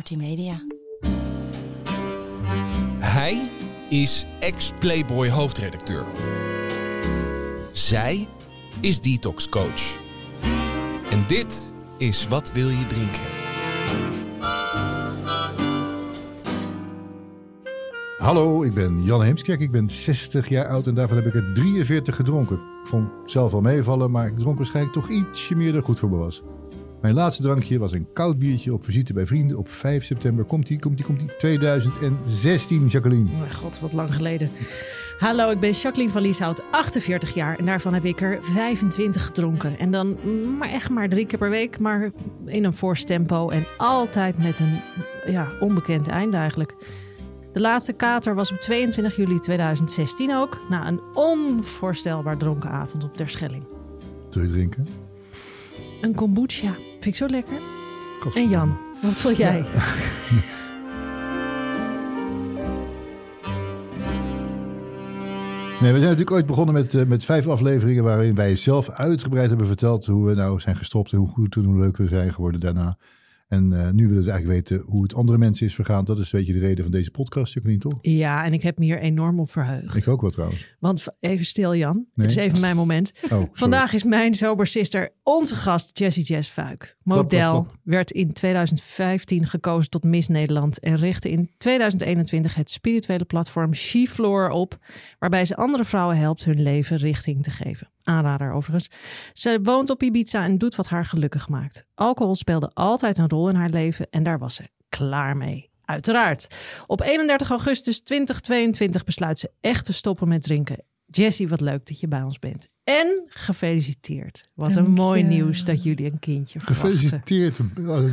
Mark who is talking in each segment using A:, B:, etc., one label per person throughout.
A: Kortie Media.
B: Hij is ex-Playboy hoofdredacteur. Zij is detox coach. En dit is Wat wil je drinken?
C: Hallo, ik ben Jan Heemskerk. Ik ben 60 jaar oud en daarvan heb ik er 43 gedronken. Ik vond het zelf wel meevallen, maar ik dronk waarschijnlijk toch ietsje meer dan goed voor me was. Mijn laatste drankje was een koud biertje op visite bij vrienden op 5 september. Komt-ie, komt-ie, komt-ie. 2016, Jacqueline.
D: Oh god, wat lang geleden. Hallo, ik ben Jacqueline van Lieshout, 48 jaar. En daarvan heb ik er 25 gedronken. En dan maar echt maar drie keer per week, maar in een fors tempo. En altijd met een ja, onbekend einde eigenlijk. De laatste kater was op 22 juli 2016 ook. Na een onvoorstelbaar dronken avond op Terschelling.
C: Wil je drinken?
D: Een kombucha. Vind ik zo lekker. En Jan, wat vond jij? Ja.
C: Nee, we zijn natuurlijk ooit begonnen met, uh, met vijf afleveringen waarin wij zelf uitgebreid hebben verteld hoe we nou zijn gestopt en hoe goed en hoe leuk we zijn geworden daarna. En uh, nu willen we eigenlijk weten hoe het andere mensen is vergaan. Dat is weet je de reden van deze podcast, Jacqueline, toch?
D: Ja, en ik heb me hier enorm op verheugd.
C: Ik ook wel trouwens.
D: Want even stil, Jan. Nee? Het is even mijn moment. Oh, Vandaag is mijn sobersister onze gast Jessie Jess Fuik. Model, werd in 2015 gekozen tot Miss Nederland en richtte in 2021 het spirituele platform She Floor op, waarbij ze andere vrouwen helpt hun leven richting te geven. Aanrader overigens. Ze woont op Ibiza en doet wat haar gelukkig maakt. Alcohol speelde altijd een rol in haar leven en daar was ze klaar mee. Uiteraard. Op 31 augustus 2022 besluit ze echt te stoppen met drinken. Jessie, wat leuk dat je bij ons bent. En gefeliciteerd. Wat een mooi nieuws dat jullie een kindje
C: verwachten. Gefeliciteerd.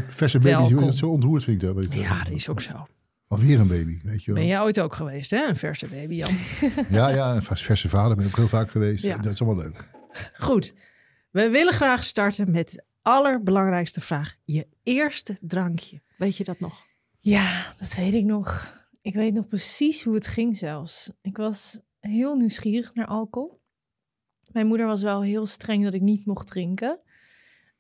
C: Verse baby. Zo ontroerd vind ik dat.
D: Ja, dat is ook zo.
C: Alweer een baby, weet je wel.
D: Ben jij ooit ook geweest, hè? Een verse baby, Jan.
C: ja, ja, een verse vader ben ik ook heel vaak geweest. Ja. Dat is allemaal leuk.
D: Goed. We willen graag starten met de allerbelangrijkste vraag. Je eerste drankje. Weet je dat nog?
A: Ja, dat weet ik nog. Ik weet nog precies hoe het ging zelfs. Ik was heel nieuwsgierig naar alcohol. Mijn moeder was wel heel streng dat ik niet mocht drinken.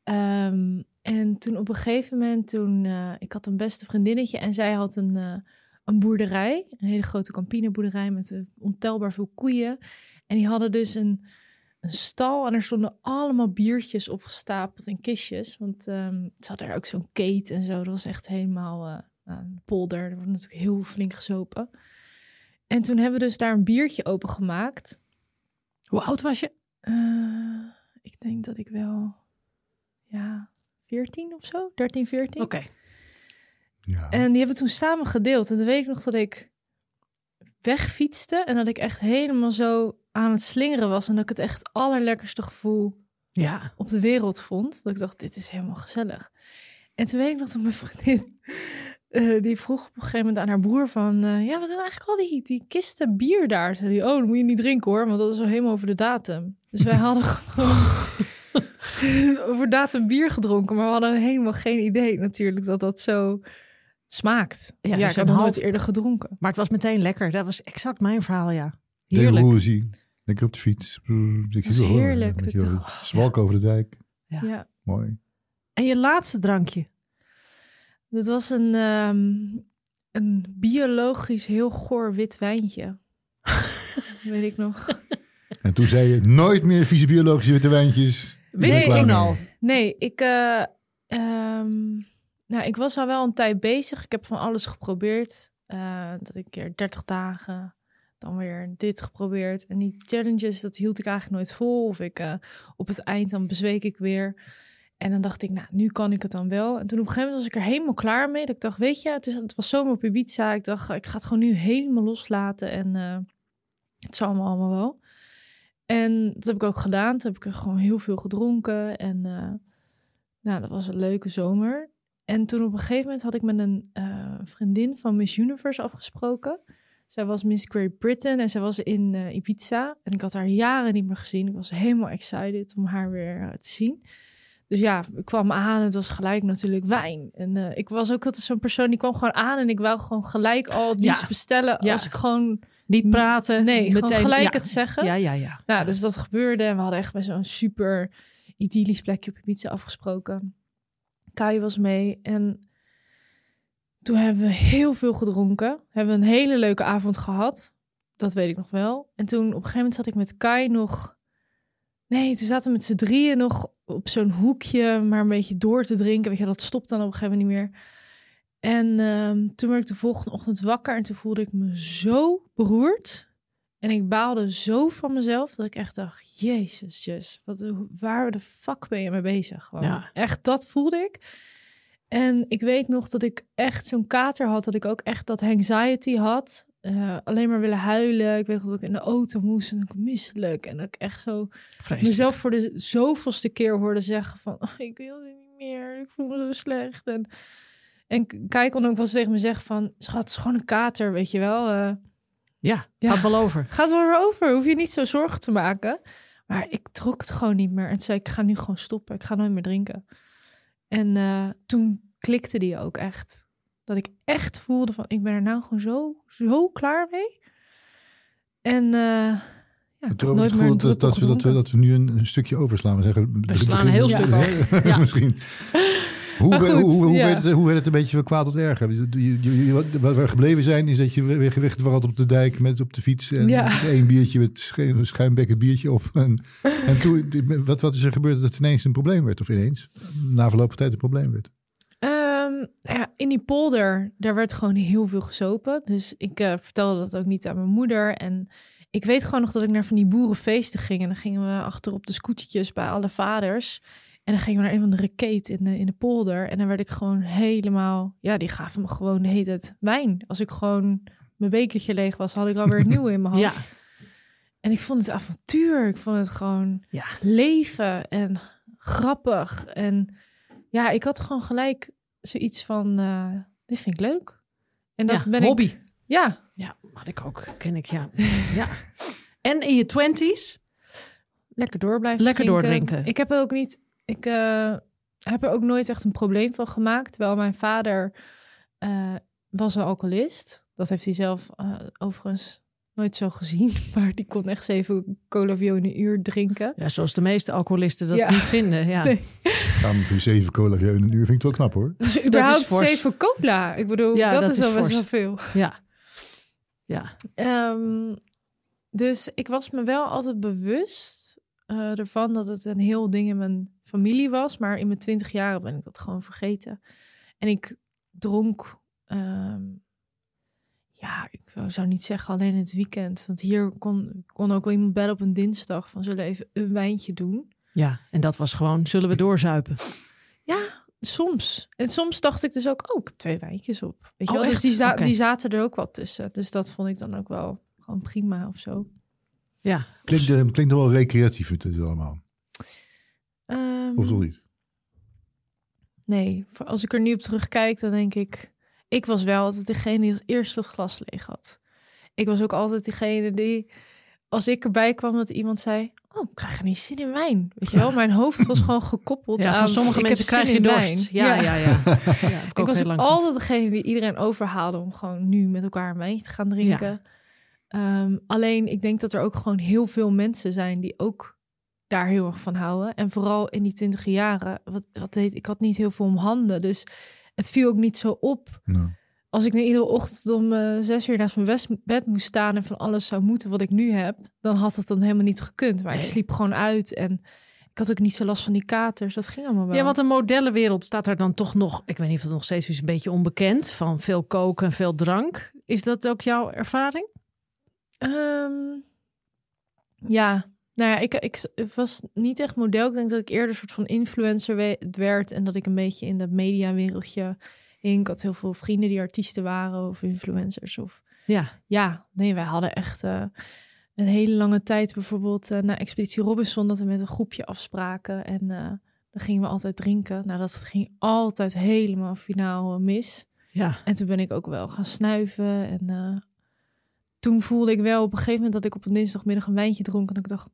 A: Um, en toen op een gegeven moment, toen, uh, ik had een beste vriendinnetje en zij had een, uh, een boerderij, een hele grote campineboerderij met uh, ontelbaar veel koeien. En die hadden dus een, een stal en er stonden allemaal biertjes opgestapeld in kistjes. Want um, ze hadden er ook zo'n kate en zo. Dat was echt helemaal een polder. Er wordt natuurlijk heel flink gezopen. En toen hebben we dus daar een biertje opengemaakt.
D: Hoe oud was je?
A: ik denk dat ik wel, ja, 14 of zo, 13, 14.
D: Oké.
A: Ja. En die hebben we toen samen gedeeld. En toen weet ik nog dat ik wegfietste en dat ik echt helemaal zo aan het slingeren was. En dat ik het echt het allerlekkerste gevoel
D: ja.
A: op de wereld vond. Dat ik dacht, dit is helemaal gezellig. En toen weet ik nog dat mijn vriendin, uh, die vroeg op een gegeven moment aan haar broer van... Uh, ja, wat zijn eigenlijk al die, die kisten bier daar? Zei die, oh, dan moet je niet drinken hoor, want dat is al helemaal over de datum. Dus wij hadden gewoon over datum bier gedronken, maar we hadden helemaal geen idee natuurlijk dat dat zo smaakt. Ja, ja dus ik heb half... nooit eerder gedronken.
D: Maar het was meteen lekker. Dat was exact mijn verhaal, ja.
C: Heerlijk. Hoe Lekker op de fiets.
A: Dat is heerlijk.
C: Zwalk over de dijk.
A: Ja. ja.
C: Mooi.
D: En je laatste drankje?
A: Dat was een, um, een biologisch heel goor wit wijntje. Weet ik nog.
C: En toen zei je nooit meer vieze biologische witte wijntjes.
D: Wist je toen al?
A: Nee, ik, uh, um, nou, ik was al wel een tijd bezig. Ik heb van alles geprobeerd. Uh, dat ik een keer 30 dagen, dan weer dit geprobeerd. En die challenges, dat hield ik eigenlijk nooit vol. Of ik uh, op het eind, dan bezweek ik weer. En dan dacht ik, nou, nu kan ik het dan wel. En toen op een gegeven moment was ik er helemaal klaar mee. Dat ik dacht, weet je, het, is, het was zomer op Ibiza. Ik dacht, ik ga het gewoon nu helemaal loslaten. En uh, het zal allemaal, allemaal wel. En dat heb ik ook gedaan. Toen heb ik er gewoon heel veel gedronken. En uh, nou, dat was een leuke zomer. En toen op een gegeven moment had ik met een uh, vriendin van Miss Universe afgesproken. Zij was Miss Great Britain en zij was in uh, Ibiza. En ik had haar jaren niet meer gezien. Ik was helemaal excited om haar weer te zien. Dus ja, ik kwam aan en het was gelijk natuurlijk wijn. En uh, ik was ook altijd zo'n persoon die kwam gewoon aan en ik wou gewoon gelijk al iets ja. bestellen ja. als ik gewoon
D: niet praten.
A: Nee,
D: meteen
A: gewoon gelijk het zeggen.
D: Ja, ja, ja.
A: Nou, dus dat gebeurde en we hadden echt bij zo'n super idyllisch plekje op Ibiza afgesproken. Kai was mee en toen hebben we heel veel gedronken. Hebben we een hele leuke avond gehad. Dat weet ik nog wel. En toen op een gegeven moment zat ik met Kai nog. Nee, toen zaten we met z'n drieën nog op zo'n hoekje, maar een beetje door te drinken. Weet je, dat stopt dan op een gegeven moment niet meer. En um, toen werd ik de volgende ochtend wakker en toen voelde ik me zo beroerd. En ik baalde zo van mezelf dat ik echt dacht: Jezus, just, wat, waar de fuck ben je mee bezig? Gewoon.
D: Ja.
A: Echt, dat voelde ik. En ik weet nog dat ik echt zo'n kater had, dat ik ook echt dat anxiety had. Uh, alleen maar willen huilen. Ik weet dat ik in de auto moest en ik misselijk. En dat ik echt zo
D: Vreselijk.
A: mezelf voor de zoveelste keer hoorde zeggen van... Oh, ik wil dit niet meer, ik voel me zo slecht. En, en Kai kon ook wel eens tegen me zeggen van... Schat, het is gewoon een kater, weet je wel. Uh,
D: ja, ja, gaat wel over.
A: Gaat wel weer over, hoef je niet zo zorgen te maken. Maar ik trok het gewoon niet meer. En toen zei ik, ga nu gewoon stoppen. Ik ga nooit meer drinken. En uh, toen klikte die ook echt. Dat ik echt voelde van, ik ben er nou gewoon zo, zo klaar mee. En uh, ja,
C: ik heb nooit meer dat, dat, we, dat, we, dat we nu een, een stukje overslaan. We, zeggen,
D: we slaan een heel stuk over.
C: Ja. Misschien. Hoe, goed, hoe, hoe, ja. werd het, hoe werd het een beetje van kwaad tot erg? Wat we gebleven zijn, is dat je weer gewicht was op de dijk met op de fiets. En
A: ja.
C: één biertje met een schuimbekkend biertje op. En, en toen, wat, wat is er gebeurd dat het ineens een probleem werd? Of ineens, na verloop van tijd een probleem werd?
A: Um, ja, in die polder, daar werd gewoon heel veel gesopen. Dus ik uh, vertelde dat ook niet aan mijn moeder. En ik weet gewoon nog dat ik naar van die boerenfeesten ging. En dan gingen we achter op de scootertjes bij alle vaders. En dan gingen we naar een van de rekeet in de, in de polder. En dan werd ik gewoon helemaal... Ja, die gaven me gewoon hele tijd wijn. Als ik gewoon mijn bekertje leeg was, had ik alweer het nieuwe in mijn hand.
D: Ja.
A: En ik vond het avontuur. Ik vond het gewoon
D: ja.
A: leven en grappig. En ja, ik had gewoon gelijk zoiets van, uh, dit vind ik leuk. En dat
D: ja,
A: ben
D: hobby.
A: ik... Ja.
D: Ja, had ik ook. Ken ik, ja. ja. En in je twenties?
A: Lekker door blijven
D: Lekker
A: drinken.
D: doordrinken.
A: Ik heb ook niet... Ik uh, heb er ook nooit echt een probleem van gemaakt. Terwijl mijn vader uh, was een alcoholist. Dat heeft hij zelf uh, overigens nooit zo gezien. Maar die kon echt zeven in een uur drinken.
D: Ja, zoals de meeste alcoholisten dat ja. niet vinden. Ja.
C: Nee. Ja, voor zeven cola in een uur vind ik wel knap hoor.
A: Dus überhaupt zeven cola. Ik bedoel,
D: ja,
A: dat,
D: dat
A: is al best wel veel.
D: Ja. Ja.
A: Um, dus ik was me wel altijd bewust uh, ervan dat het een heel ding in mijn familie was. Maar in mijn twintig jaren ben ik dat gewoon vergeten. En ik dronk... Um, ja, ik zou niet zeggen alleen het weekend. Want hier kon, kon ook wel iemand bellen op een dinsdag van zullen we even een wijntje doen.
D: Ja, en dat was gewoon, zullen we doorzuipen?
A: Ja, soms. En soms dacht ik dus ook, oh, ik heb twee wijntjes op. Weet je
D: oh,
A: wel? Dus die, za
D: okay.
A: die zaten er ook wat tussen. Dus dat vond ik dan ook wel gewoon prima of zo.
D: Ja.
C: Klinkt, uh, klinkt wel recreatief het is allemaal.
A: Um,
C: of toch niet?
A: Nee, als ik er nu op terugkijk, dan denk ik... Ik was wel altijd degene die als eerste het glas leeg had. Ik was ook altijd degene die, als ik erbij kwam, dat iemand zei: Oh, ik krijg er niet zin in wijn. Weet je wel, mijn hoofd was gewoon gekoppeld
D: ja,
A: aan.
D: Van sommige mensen krijg je dorst. Ja, ja, ja. ja.
A: ja ik, was altijd degene die iedereen overhaalde om gewoon nu met elkaar een wijntje te gaan drinken. Ja. Um, alleen, ik denk dat er ook gewoon heel veel mensen zijn die ook daar heel erg van houden. En vooral in die twintig jaren, wat, wat deed ik had niet heel veel om handen, dus het viel ook niet zo op.
C: No.
A: Als ik nu iedere ochtend om uh, zes uur naast mijn bed moest staan en van alles zou moeten wat ik nu heb, dan had het dan helemaal niet gekund. Maar nee. ik sliep gewoon uit en ik had ook niet zo last van die katers. Dat ging allemaal wel.
D: Ja, want een modellenwereld staat er dan toch nog, ik weet niet of het nog steeds is, een beetje onbekend van veel koken en veel drank. Is dat ook jouw ervaring?
A: Um, ja, nou ja, ik, ik, was niet echt model. Ik denk dat ik eerder een soort van influencer werd en dat ik een beetje in dat mediawereldje hing. Ik had heel veel vrienden die artiesten waren of influencers. Of
D: ja,
A: ja, nee, wij hadden echt uh, een hele lange tijd bijvoorbeeld uh, naar Expeditie Robinson dat we met een groepje afspraken en uh, Dan gingen we altijd drinken. Nou, dat ging altijd helemaal finaal mis.
D: Ja.
A: En toen ben ik ook wel gaan snuiven. En toen voelde ik wel op een gegeven moment dat ik op een dinsdagmiddag een wijntje dronk. En ik dacht,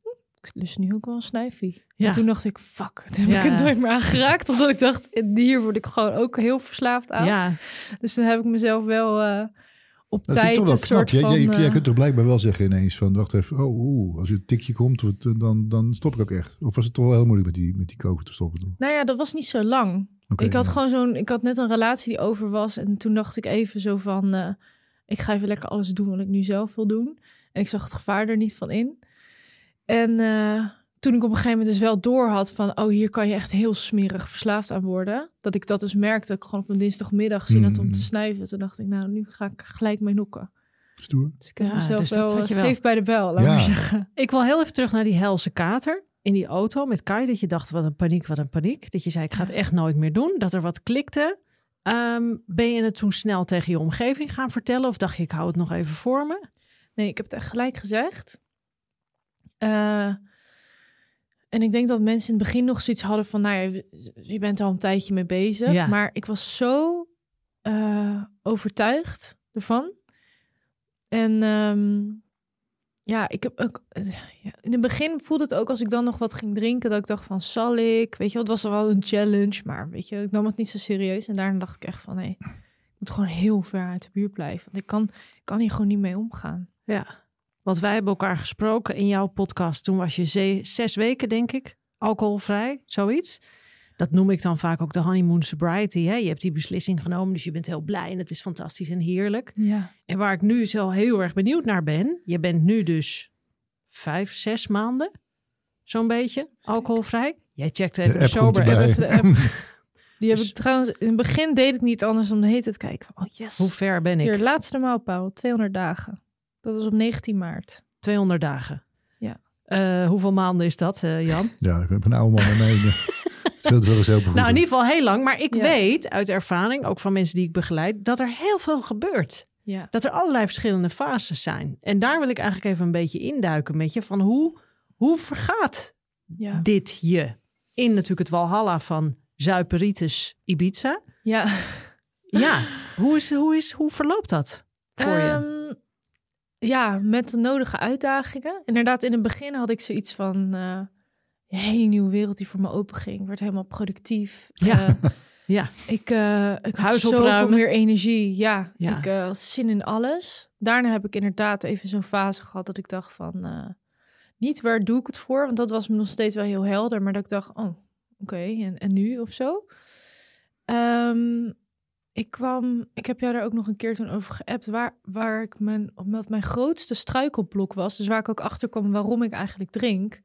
A: ik lust nu ook wel een snuifie. Ja. En toen dacht ik, fuck, toen heb ik het nooit meer aangeraakt. Omdat ik dacht, hier word ik gewoon ook heel verslaafd aan.
D: Ja.
A: Dus toen heb ik mezelf wel... Uh, op dat tijd een soort
C: jij,
A: van...
C: Jij, jij, kunt toch blijkbaar wel zeggen ineens van... wacht even, oh, oeh, als er een tikje komt, dan, dan stop ik ook echt. Of was het toch wel heel moeilijk met die, met die koken te stoppen?
A: Nou ja, dat was niet zo lang. ik had gewoon zo'n... Ik had net een relatie die over was. En toen dacht ik even zo van... Uh, ik ga even lekker alles doen wat ik nu zelf wil doen. En ik zag het gevaar er niet van in. En uh, toen ik op een gegeven moment dus wel door had van... oh, hier kan je echt heel smerig verslaafd aan worden. Dat ik dat dus merkte, ik gewoon op een dinsdagmiddag zien dat om te mm. snuiven. Toen dacht ik, nou, nu ga ik gelijk mee nokken.
C: Stoer.
A: Dus ik heb ja, mezelf dus wel, wel safe bij de bel, laat ja. maar zeggen.
D: Ik wil heel even terug naar die helse kater in die auto met Kai. Dat je dacht, wat een paniek, wat een paniek. Dat je zei, ik ga het echt nooit meer doen. Dat er wat klikte. Um, ben je het toen snel tegen je omgeving gaan vertellen? Of dacht je, ik hou het nog even voor me?
A: Nee, ik heb het echt gelijk gezegd. Uh, en ik denk dat mensen in het begin nog zoiets hadden van, nou ja, je bent al een tijdje mee bezig. Ja. Maar ik was zo uh, overtuigd ervan. En um, ja, ik heb ook. Ja, in het begin voelde het ook als ik dan nog wat ging drinken, dat ik dacht van, zal ik? Weet je, het was wel een challenge, maar weet je, ik nam het niet zo serieus. En daarna dacht ik echt van, nee, ik moet gewoon heel ver uit de buurt blijven. Want ik kan, ik kan hier gewoon niet mee omgaan.
D: Ja. Want wij hebben elkaar gesproken in jouw podcast. Toen was je zes weken, denk ik, alcoholvrij, zoiets. Dat noem ik dan vaak ook de honeymoon sobriety. Hè? Je hebt die beslissing genomen, dus je bent heel blij en het is fantastisch en heerlijk.
A: Ja.
D: En waar ik nu zo heel erg benieuwd naar ben, je bent nu dus vijf, zes maanden, zo'n beetje, alcoholvrij. Jij checkt even de sober.
A: Die heb dus ik trouwens, in het begin deed ik niet anders dan de hete te kijken. Oh yes.
D: Hoe ver ben ik?
A: Hier, laatste mijlpaal, 200 dagen. Dat was op 19 maart.
D: 200 dagen.
A: Ja.
D: Uh, hoeveel maanden is dat, uh, Jan?
C: Ja, ik heb een oude man mee.
D: Zult wel eens nou, in ieder geval heel lang. Maar ik weet uit ervaring, ook van mensen die ik begeleid, dat er heel veel gebeurt.
A: Ja.
D: Dat er allerlei verschillende fases zijn. En daar wil ik eigenlijk even een beetje induiken met je. Van hoe, hoe vergaat ja. dit je? In natuurlijk het Walhalla van Zuiperitis Ibiza.
A: Ja.
D: Ja, hoe, is, hoe, is, hoe verloopt dat voor je? Ehm,
A: ja, met de nodige uitdagingen. Inderdaad, in het begin had ik zoiets van... Uh, een hele nieuwe wereld die voor me open ging. Ik werd helemaal productief.
D: Ja. Uh, ja.
A: Ik, uh, ik had zoveel meer energie. Ja, ja. ik had zin in alles. Daarna heb ik inderdaad even zo'n fase gehad dat ik dacht van... niet waar doe ik het voor? Want dat was me nog steeds wel heel helder. Maar dat ik dacht, oh, oké, en, en nu of zo? Um, ik kwam, ik heb jou daar ook nog een keer toen over geappt, waar, waar ik mijn, omdat mijn grootste struikelblok was, dus waar ik ook achter kwam waarom ik eigenlijk drink,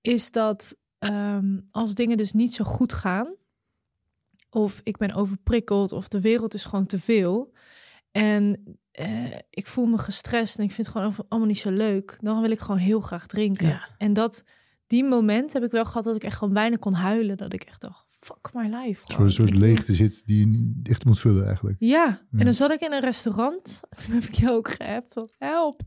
A: is dat um, als dingen dus niet zo goed gaan, of ik ben overprikkeld, of de wereld is gewoon te veel, en uh, ik voel me gestrest en ik vind het gewoon allemaal niet zo leuk, dan wil ik gewoon heel graag drinken.
D: Ja.
A: En dat, die moment heb ik wel gehad dat ik echt gewoon bijna kon huilen, dat ik echt dacht, fuck my life.
C: Een soort leegte zit die je echt moet vullen eigenlijk.
A: Ja. en dan zat ik in een restaurant. Toen heb ik je ook geappt van help.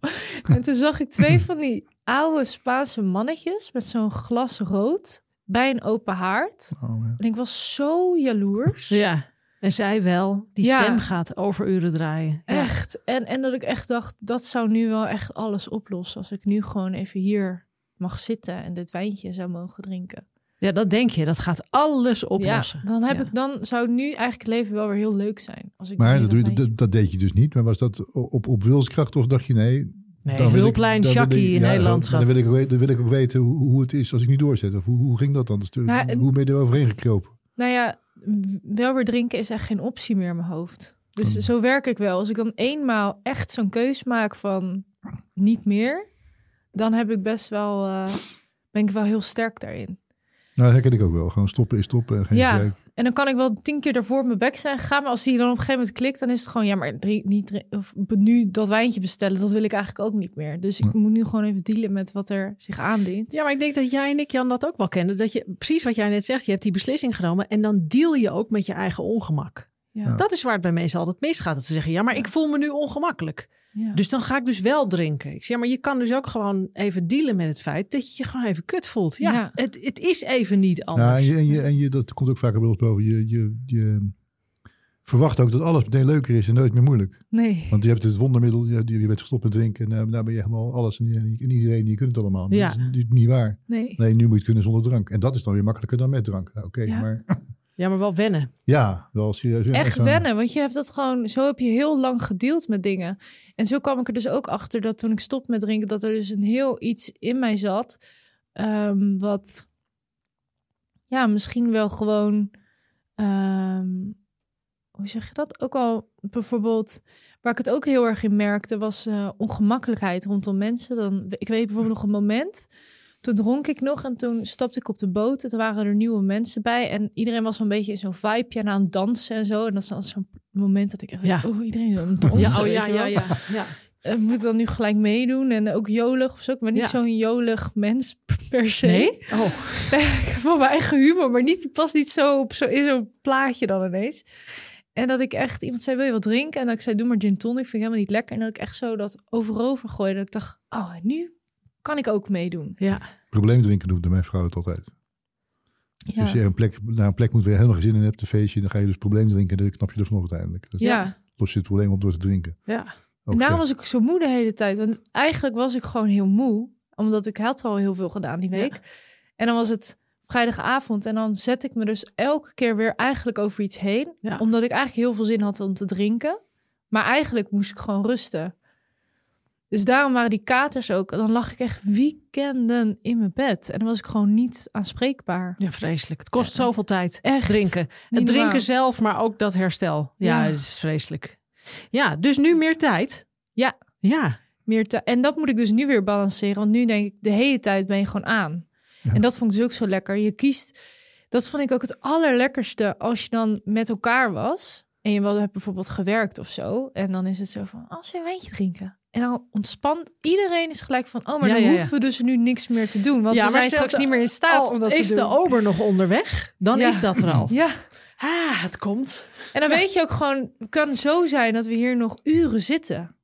A: en toen zag ik twee van die oude Spaanse mannetjes met zo'n glas rood bij een open haard. Oh, ja. En ik was zo jaloers.
D: Ja. En zij wel, die stem gaat over uren draaien.
A: Echt. En, en dat ik echt dacht, dat zou nu wel echt alles oplossen. Als ik nu gewoon even hier mag zitten en dit wijntje zou mogen drinken.
D: Ja, dat denk je. Dat gaat alles oplossen.
A: Ja, dan, heb ik, dan zou nu eigenlijk het leven wel weer heel leuk zijn. Als ik
C: maar dat, doe je, dat, deed je dus niet. Maar was dat op, op wilskracht of dacht je nee...
D: Nee, dan hulplijn Shaki in Nederland.
C: Dan, wil ik, dan wil ik ook weten hoe, hoe het is als ik nu doorzet. Of hoe, hoe ging dat dan? Dus hoe ben je er overheen gekropen?
A: Nou ja, wel weer drinken is echt geen optie meer in mijn hoofd. Dus oh. zo werk ik wel. Als ik dan eenmaal echt zo'n keus maak van niet meer... dan heb ik best wel, uh, ben ik wel heel sterk daarin.
C: Nou, dat herken ik ook wel. Gewoon stoppen is stoppen. Geen
A: ja, en dan kan ik wel tien keer ervoor op mijn bek zijn gegaan. Maar als die dan op een gegeven moment klikt, dan is het gewoon... Ja, maar drie, niet, of nu dat wijntje bestellen, dat wil ik eigenlijk ook niet meer. Dus ik moet nu gewoon even dealen met wat er zich aandient.
D: Ja, maar ik denk dat jij en ik, Jan, dat ook wel kennen. Dat je, precies wat jij net zegt, je hebt die beslissing genomen... en dan deal je ook met je eigen ongemak. Ja. Dat is waar het bij mensen altijd misgaat. Dat ze zeggen, ja, maar ik voel me nu ongemakkelijk. Ja. Dus dan ga ik dus wel drinken. Ik zeg, ja, maar je kan dus ook gewoon even dealen met het feit dat je je gewoon even kut voelt. Ja, Het, het is even niet anders.
C: Ja, en, je, en, je, en je, dat komt ook vaker bij ons boven. Je, je, je verwacht ook dat alles meteen leuker is en nooit meer moeilijk.
A: Nee.
C: Want je hebt het wondermiddel, je, je bent gestopt met drinken en uh, daar ben je helemaal alles en, en iedereen, je kunt het allemaal. Maar ja. dat is niet waar.
A: Nee.
C: nee, nu moet je het kunnen zonder drank. En dat is dan weer makkelijker dan met drank. Oké, maar...
D: Ja, maar wel wennen.
C: Ja, wel serieus.
A: Echt wennen, want je hebt dat gewoon, zo heb je heel lang gedeeld met dingen. En zo kwam ik er dus ook achter dat toen ik stop met drinken, dat er dus een heel iets in mij zat, um, wat, ja, misschien wel gewoon, um, hoe zeg je dat? Ook al bijvoorbeeld, waar ik het ook heel erg in merkte, was uh, ongemakkelijkheid rondom mensen. Dan, ik weet bijvoorbeeld nog een moment toen dronk ik nog en toen stapte ik op de boot. En toen waren er nieuwe mensen bij. En iedereen was een beetje in zo'n vibeje aan het dansen en zo. En dat was zo'n moment dat ik echt... Ja. Oh, iedereen zo dansen.
D: Ja, oh, ja, ja, ja, ja.
A: Uh, moet ik dan nu gelijk meedoen? En ook jolig of zo. Ik ben niet zo'n jolig mens per se.
D: Nee?
A: Oh. ik heb wel mijn eigen humor, maar niet, past niet zo op zo, in zo'n plaatje dan ineens. En dat ik echt, iemand zei, wil je wat drinken? En dat ik zei, doe maar gin tonic, vind ik helemaal niet lekker. En dat ik echt zo dat overover gooide. Dat ik dacht, oh, nu kan ik ook meedoen.
D: Ja.
C: Probleemdrinken noemde mijn vrouw het altijd. Ja. Als je een plek, naar een plek moet waar je helemaal gezin in hebt, een feestje, dan ga je dus probleem drinken en dan knap je er vanaf uiteindelijk. Dus
A: ja.
C: Los je het probleem op door te drinken.
D: Ja.
A: en daarom was ik zo moe de hele tijd. Want eigenlijk was ik gewoon heel moe, omdat ik had al heel veel gedaan die week. En dan was het vrijdagavond en dan zet ik me dus elke keer weer eigenlijk over iets heen. Omdat ik eigenlijk heel veel zin had om te drinken. Maar eigenlijk moest ik gewoon rusten. Dus daarom waren die katers ook. Dan lag ik echt weekenden in mijn bed. En dan was ik gewoon niet aanspreekbaar.
D: Ja, vreselijk. Het kost zoveel tijd. Echt. Drinken. Het drinken zelf, maar ook dat herstel. Ja, het is vreselijk. Ja, dus nu meer tijd.
A: Ja.
D: Ja.
A: Meer tijd. En dat moet ik dus nu weer balanceren. Want nu denk ik, de hele tijd ben je gewoon aan. En dat vond ik dus ook zo lekker. Je kiest... Dat vond ik ook het allerlekkerste als je dan met elkaar was. En je hebt bijvoorbeeld gewerkt of zo. En dan is het zo van, als je een wijntje drinken. En dan ontspant iedereen is gelijk van, oh, maar dan hoeven we dus nu niks meer te doen. Want we zijn straks niet meer in staat om dat
D: is
A: te doen.
D: de ober nog onderweg, dan is dat er al.
A: Ja.
D: Ah, het komt.
A: En dan weet je ook gewoon, het kan zo zijn dat we hier nog uren zitten.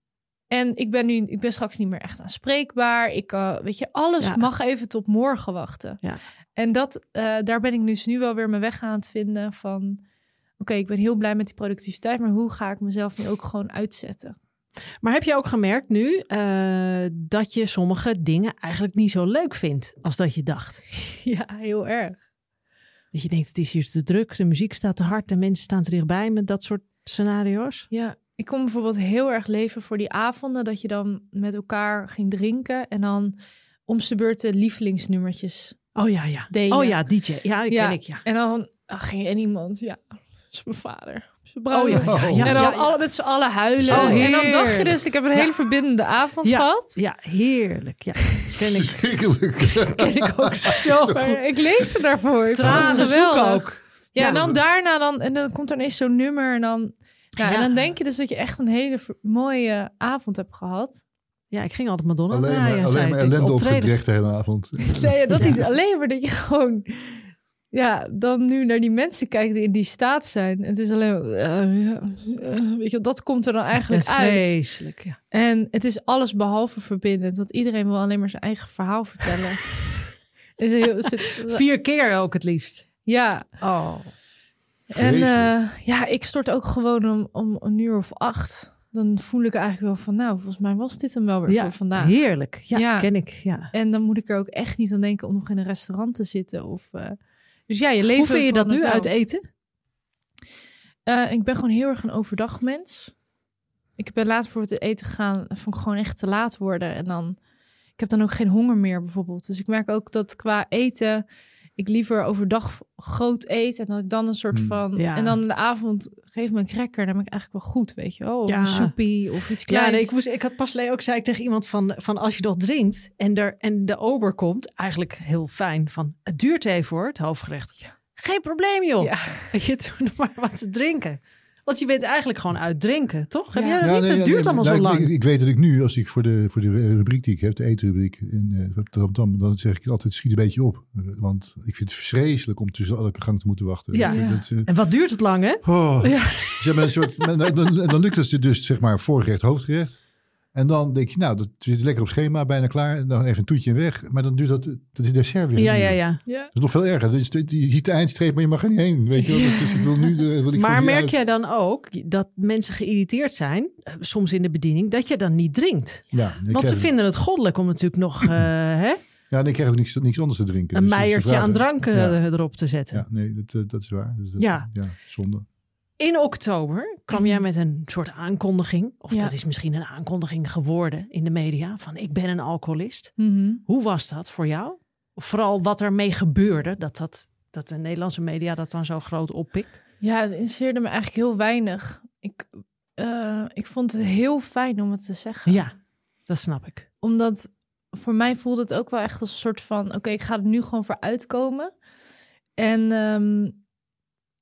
A: En ik ben nu, ik ben straks niet meer echt aanspreekbaar. Ik, uh, weet je, alles mag even tot morgen wachten.
D: Ja.
A: En dat, uh, daar ben ik dus nu wel weer mijn weg aan het vinden van, oké, ik ben heel blij met die productiviteit, maar hoe ga ik mezelf nu ook gewoon uitzetten?
D: Maar heb je ook gemerkt nu uh, dat je sommige dingen eigenlijk niet zo leuk vindt als dat je dacht?
A: Ja, heel erg.
D: Dat je denkt, het is hier te druk, de muziek staat te hard, de mensen staan te dichtbij met dat soort scenario's?
A: Ja, ik kon bijvoorbeeld heel erg leven voor die avonden dat je dan met elkaar ging drinken en dan om beurt de lievelingsnummertjes.
D: Oh ja, ja. Delen. Oh ja, DJ. Ja, die ken ik, ja.
A: En dan ach, ging er iemand, ja, is mijn vader. Oh ja, ja, en dan alle, met z'n allen huilen. Oh, en dan dacht je dus, ik heb een hele verbindende avond gehad.
D: Ja, heerlijk. Ja,
C: ken ik.
D: ken ik ook zo.
A: ik lees ze daarvoor.
D: Tranen zoek ook.
A: Ja, en dan daarna dan, en dan komt er ineens zo'n nummer en dan, ja, en dan denk je dus dat je echt een hele mooie avond hebt gehad.
D: Ja, ik ging altijd Madonna
C: alleen draaien. Maar, alleen maar ellende opgedrecht de hele avond.
A: Nee, dat niet. Alleen maar dat je gewoon ja, dan nu naar die mensen kijkt die in die staat zijn. Het is alleen, uh, ja, uh, weet je, dat komt er dan eigenlijk
D: uit. Vreselijk, ja.
A: En het is alles behalve verbindend, want iedereen wil alleen maar zijn eigen verhaal vertellen. is heel, zit,
D: Vier keer ook het liefst.
A: Ja.
D: Oh.
A: En uh, ja, ik stort ook gewoon om, om een uur of acht. Dan voel ik eigenlijk wel van, nou, volgens mij was dit hem wel weer
D: ja,
A: voor vandaag.
D: Heerlijk, ja, ja, ken ik. Ja.
A: En dan moet ik er ook echt niet aan denken om nog in een restaurant te zitten of dus ja, je leven.
D: Hoe vind je dat nu uit eten?
A: Uh, ik ben gewoon heel erg een overdagmens. Ik ben laat voor het eten gaan, vond ik gewoon echt te laat worden. En dan, ik heb dan ook geen honger meer bijvoorbeeld. Dus ik merk ook dat qua eten ik liever overdag groot eet en dat ik dan een soort hmm. van ja. en dan in de avond geef me een cracker, dan ben ik eigenlijk wel goed, weet je wel, of ja. een soepie of iets kleins.
D: Ja, nee, ik moest, ik had pas ook zei ik tegen iemand van van als je dat drinkt en er en de ober komt, eigenlijk heel fijn van het duurt even voor het hoofdgerecht. Ja. Geen probleem joh. Ja. Je doet maar wat te drinken. Want je bent eigenlijk gewoon uit drinken, toch? Heb jij dat niet? het duurt allemaal zo lang.
C: Ik, ik, weet dat ik nu, als ik voor de, voor de rubriek die ik heb, de etenrubriek in uh, Rotterdam, dan zeg ik altijd, schiet een beetje op. Uh, want ik vind het vreselijk om tussen elke gang te moeten wachten.
D: Ja. Dat, uh, en wat duurt het lang, hè?
C: Oh, Dus een soort, dan, dan lukt het dus, zeg maar, voorgerecht, hoofdgerecht. En dan denk je, nou, dat zit lekker op schema, bijna klaar. En dan even een toetje weg. Maar dan duurt dat, dat is dessert weer.
D: Ja, ja, ja,
A: ja.
C: Dat is nog veel erger. Dus, je ziet de eindstreep, maar je mag er niet heen. Weet je wel? Dus ik wil nu, wil ik
D: maar merk jij dan ook dat mensen geïrriteerd zijn, eh, soms in de bediening, dat je dan niet drinkt?
C: Ja,
D: Want ze vinden het goddelijk om natuurlijk nog, uh, hè?
C: Ja, dan krijg ik niks, niks anders te drinken.
D: Een dus meiertje aan drank eh, erop te zetten.
C: Ja, nee, dat, dat is waar. Dus dat,
D: ja.
C: ja, zonde.
D: In oktober kwam jij met een soort aankondiging, of dat is misschien een aankondiging geworden in de media, van ik ben een alcoholist.
A: Mhm.
D: Hoe was dat voor jou? Vooral wat ermee gebeurde, dat, dat, dat de Nederlandse media dat dan zo groot oppikt?
A: Ja, het interesseerde me eigenlijk heel weinig. Ik, uh, ik vond het heel fijn om het te zeggen.
D: Ja, dat snap ik.
A: Omdat voor mij voelde het ook wel echt als een soort van: oké, ik ga er nu gewoon voor uitkomen. En um,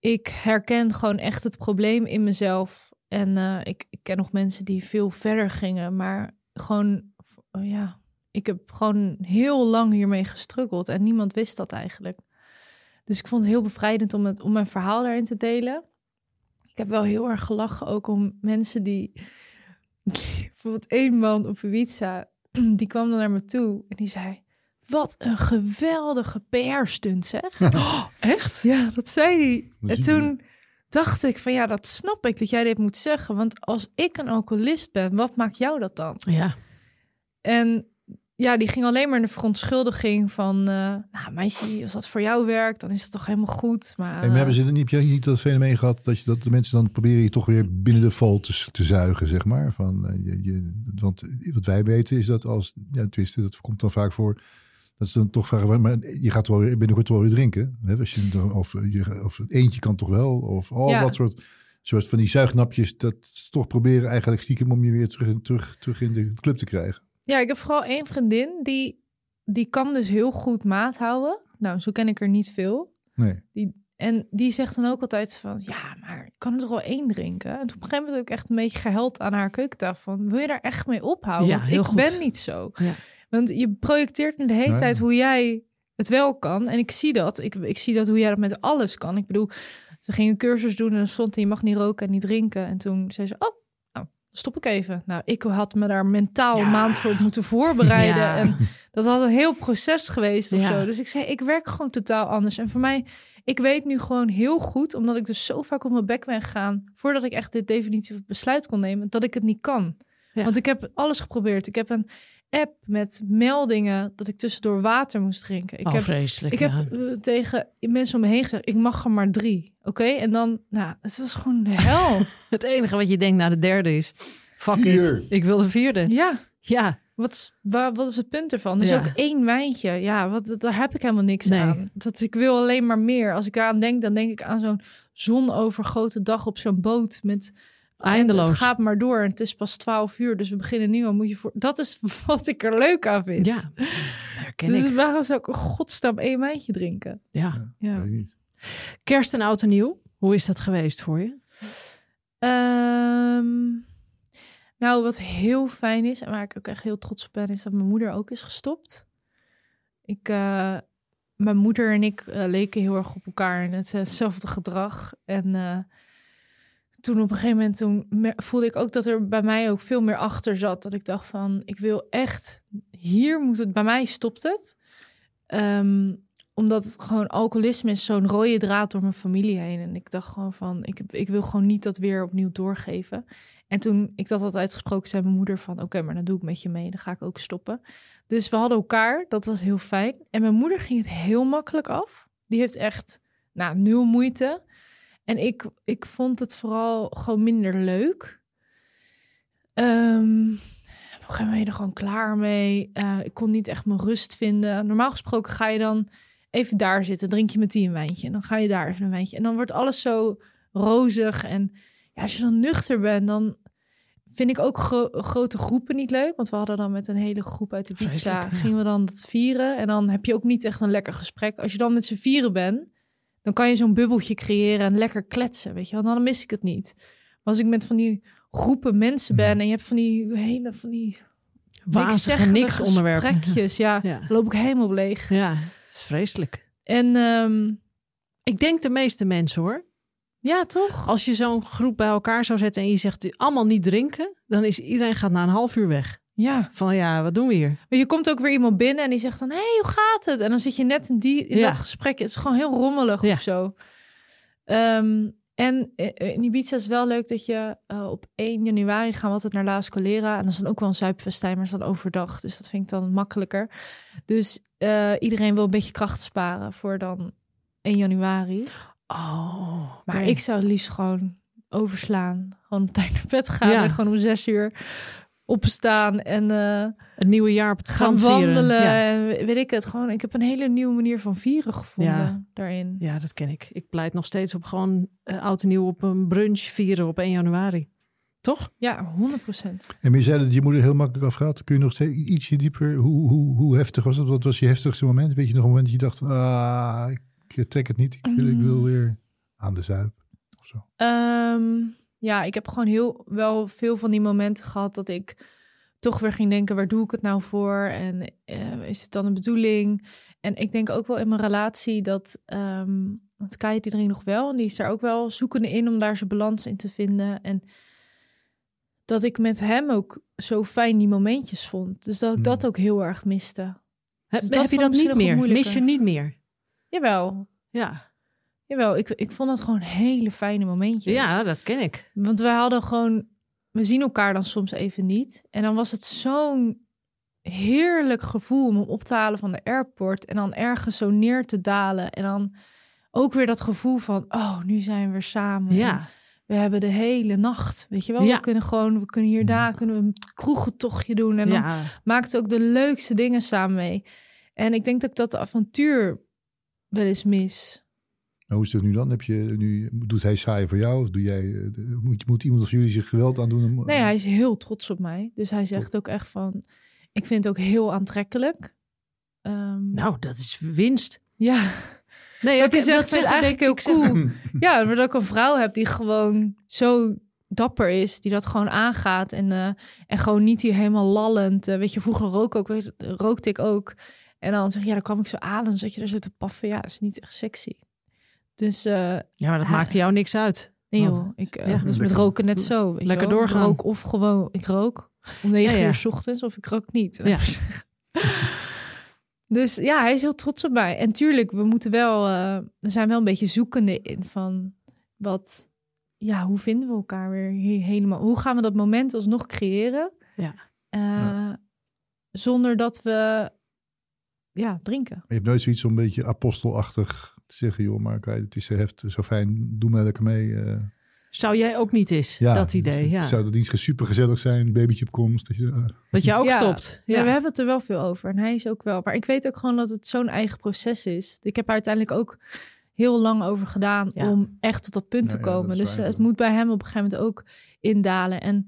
A: ik herken gewoon echt het probleem in mezelf. En uh, ik, ik, ken nog mensen die veel verder gingen, maar gewoon, oh ja, ik heb gewoon heel lang hiermee gestruggeld en niemand wist dat eigenlijk. Dus ik vond het heel bevrijdend om, het, om mijn verhaal daarin te delen. Ik heb wel heel erg gelachen ook om mensen die, bijvoorbeeld één man op Ibiza, die kwam dan naar me toe en die zei, wat een geweldige PR-stunt, zeg.
D: Oh, echt?
A: Ja, dat zei hij. En toen dacht ik van ja, dat snap ik dat jij dit moet zeggen. Want als ik een alcoholist ben, wat maakt jou dat dan?
D: Ja.
A: En ja, die ging alleen maar in de verontschuldiging van... Uh, nou meisje, als dat voor jou werkt, dan is het toch helemaal goed. Maar,
C: hey, maar hebben ze niet, heb je niet dat fenomeen gehad... dat, je, dat de mensen dan proberen je toch weer binnen de val te, te zuigen, zeg maar? Van, uh, je, je, want wat wij weten is dat als... Ja, twisten, dat komt dan vaak voor dat ze dan toch vragen, maar je gaat wel weer binnenkort wel weer drinken. Hè? Als je, of, je, of eentje kan toch wel. Of al ja. dat soort, soort van die zuignapjes. Dat ze toch proberen eigenlijk stiekem om je weer terug, terug, terug in de club te krijgen.
A: Ja, ik heb vooral één vriendin die, die kan dus heel goed maat houden. Nou, zo ken ik er niet veel.
C: Nee.
A: Die, en die zegt dan ook altijd van, ja, maar ik kan er toch wel één drinken? En toen op een gegeven moment heb ik echt een beetje geheld aan haar keukentafel. Van, wil je daar echt mee ophouden?
D: Ja,
A: Want
D: heel
A: ik
D: goed.
A: ben niet zo.
D: Ja.
A: Want je projecteert de hele
C: Nee.
A: tijd hoe jij het wel kan. En ik zie dat. Ik, ik zie dat hoe jij dat met alles kan. Ik bedoel, ze ging een cursus doen en dan stond je mag niet roken en niet drinken. En toen zei ze, oh, nou, stop ik even. Nou, ik had me daar mentaal
D: Ja.
A: een maand voor op moeten voorbereiden.
D: Ja.
A: En dat had een heel proces geweest of
D: Ja.
A: zo. Dus ik zei, ik werk gewoon totaal anders. En voor mij, ik weet nu gewoon heel goed, omdat ik dus zo vaak op mijn bek ben gegaan, voordat ik echt dit definitieve besluit kon nemen, dat ik het niet kan.
D: Ja.
A: Want ik heb alles geprobeerd. Ik heb een app met meldingen dat ik tussendoor water moest drinken. Ik
D: oh,
A: heb
D: vreselijk.
A: ik
D: ja.
A: heb eh, tegen mensen om me heen gezegd, ik mag er maar drie. Oké, en dan, nou, het was gewoon de hel.
D: Het enige wat je denkt na de derde is, fuck
C: Vier.
D: it, ik wil de vierde.
A: ja,
D: Ja,
A: wat, is- waar, wat is het punt ervan? Dus
D: Ja.
A: ook één wijntje, ja, wat, daar heb ik helemaal niks
D: Nee.
A: aan. Dat ik wil alleen maar meer. Als ik eraan denk, dan denk ik aan zo'n zonovergoten dag op zo'n boot met
D: eindeloos.
A: Het gaat maar door en het is pas 12 uur, dus we beginnen nu al. Moet je voor. Dat is wat ik er leuk aan vind.
D: Ja, herken
A: Dus
D: ik.
A: waarom zou ik een godsnaam één wijntje drinken?
D: Ja.
A: Ja.
C: Weet ik niet.
D: Kerst en oud en nieuw, hoe is dat geweest voor je?
A: Ehm, nou, wat heel fijn is en waar ik ook echt heel trots op ben, is dat mijn moeder ook is gestopt. Ik, eh, mijn moeder en ik eh, leken heel erg op elkaar in het, hetzelfde gedrag. En eh, toen op een gegeven moment toen voelde ik ook dat er bij mij ook veel meer achter zat. Dat ik dacht van, ik wil echt, hier moet het, bij mij stopt het. Ehm, omdat het gewoon alcoholisme is zo'n rode draad door mijn familie heen. En ik dacht gewoon van, ik, ik wil gewoon niet dat weer opnieuw doorgeven. En toen ik dat had uitgesproken, zei mijn moeder van... oké, maar dan doe ik met je mee, dan ga ik ook stoppen. Dus we hadden elkaar, dat was heel fijn. En mijn moeder ging het heel makkelijk af. Die heeft echt, nou, nul moeite. En ik, ik vond het vooral gewoon minder leuk. Ehm, op een gegeven moment ben je er gewoon klaar mee. Eh, ik kon niet echt mijn rust vinden. Normaal gesproken ga je dan even daar zitten, drink je met die een wijntje. En dan ga je daar even een wijntje. En dan wordt alles zo rozig. En ja, als je dan nuchter bent, dan vind ik ook gro- grote groepen niet leuk. Want we hadden dan met een hele groep uit de pizza, gingen we dan dat vieren. En dan heb je ook niet echt een lekker gesprek. Als je dan met z'n vieren bent, dan kan je zo'n bubbeltje creëren en lekker kletsen, weet je wel. Dan mis ik het niet. Maar als ik met van die groepen mensen ben en je hebt van die hele van die
D: Wazige niks onderwerpen.
A: ja,
D: Ja.
A: loop ik helemaal leeg.
D: Ja, het is vreselijk.
A: En ehm,
D: Ik denk de meeste mensen hoor.
A: Ja, toch?
D: Als je zo'n groep bij elkaar zou zetten en je zegt allemaal niet drinken, dan is iedereen gaat na een half uur weg.
A: Ja.
D: Van ja, wat doen we hier?
A: Maar je komt ook weer iemand binnen en die zegt dan, hé, hey, hoe gaat het? En dan zit je net in, die, in dat gesprek. Het is gewoon heel rommelig ja. of zo. Ehm, en eh, in Ibiza is wel leuk dat je uh, op 1 januari gaan we altijd naar La Escolera. En dat is dan ook wel een zuipfestijn, maar is dan overdag. Dus dat vind ik dan makkelijker. Dus uh, iedereen wil een beetje kracht sparen voor dan 1 januari.
D: Oh,
A: maar ik zou het liefst gewoon overslaan. Gewoon op tijd naar bed gaan ja. en gewoon om zes uur opstaan en uh,
D: een nieuwe jaar op het
A: gaan wandelen. Ja. Weet ik het gewoon. Ik heb een hele nieuwe manier van vieren gevonden ja. daarin.
D: Ja, dat ken ik. Ik pleit nog steeds op gewoon uh, oud en nieuw op een brunch vieren op 1 januari. Toch?
A: Ja, 100 procent.
C: En je zei dat je moeder heel makkelijk afgaat. Kun je nog steeds ietsje dieper? Hoe, hoe, hoe heftig was dat? Wat was je heftigste moment? Weet je nog een moment dat je dacht, ah, ik trek het niet. Ik wil, ik wil weer aan de zuip of zo.
A: Um, ja, ik heb gewoon heel wel veel van die momenten gehad dat ik toch weer ging denken, waar doe ik het nou voor? En uh, is het dan een bedoeling? En ik denk ook wel in mijn relatie dat, um, want Kai iedereen nog wel, en die is daar ook wel zoekende in om daar zijn balans in te vinden. En dat ik met hem ook zo fijn die momentjes vond. Dus dat ik hmm. dat ook heel erg miste.
D: Dus heb, heb je dat niet meer? Mis je niet meer?
A: Jawel.
D: Ja.
A: Jawel, ik, ik vond het gewoon hele fijne momentjes.
D: Ja, dat ken ik.
A: Want we hadden gewoon... We zien elkaar dan soms even niet. En dan was het zo'n heerlijk gevoel om hem op te halen van de airport. En dan ergens zo neer te dalen. En dan ook weer dat gevoel van... Oh, nu zijn we weer samen.
D: Ja.
A: we hebben de hele nacht, weet je wel? Ja. We kunnen gewoon, we kunnen hier daar, kunnen we een kroegentochtje doen. En dan ja. maakt ook de leukste dingen samen mee. En ik denk dat ik dat avontuur wel eens mis
C: hoe is het nu dan? Heb je, nu, doet hij saai voor jou? Of doe jij, eh, moet, moet iemand of jullie zich geweld aan doen?
A: Nee, hij is heel trots op mij. Dus hij zegt ook echt van, ik vind het ook heel aantrekkelijk. Um,
D: nou, dat is winst.
A: Ja. Nee, het is echt eigenlijk heel cool. ja, maar dat ik een vrouw heb die gewoon zo dapper is, die dat gewoon aangaat en, uh, en gewoon niet hier helemaal lallend. Uh, weet je, vroeger rook ook, weet, rookte ik ook. En dan zeg je, ja, dan kwam ik zo aan en zat je er zo te paffen. Ja, dat is niet echt sexy. Dus, uh,
D: ja, maar dat maakt jou niks uit.
A: Nee joh, ik, uh, ja, dus met roken net zo. Weet lekker doorgaan. Ik rook of gewoon, ik rook om negen ja, uur s ochtends of ik rook niet. Ja. dus ja, hij is heel trots op mij. En tuurlijk, we moeten wel, uh, we zijn wel een beetje zoekende in van wat, ja, hoe vinden we elkaar weer helemaal? Hoe gaan we dat moment alsnog creëren?
D: Ja.
A: ja. Zonder dat we, ja, drinken.
C: Je hebt nooit zoiets een beetje apostelachtig zeggen, joh, maar het is heft, zo fijn, doe maar lekker mee. Uh.
D: Zou jij ook niet eens, ja, dat idee? Dus, ja.
C: Zou dat niet super gezellig zijn, babytje op komst? Dat je, uh.
D: dat je ook stopt.
A: Ja. we hebben het er wel veel over en hij is ook wel. Maar ik weet ook gewoon dat het zo'n eigen proces is. Ik heb er uiteindelijk ook heel lang over gedaan om echt tot dat punt te komen. dus het moet bij hem op een gegeven moment ook indalen. En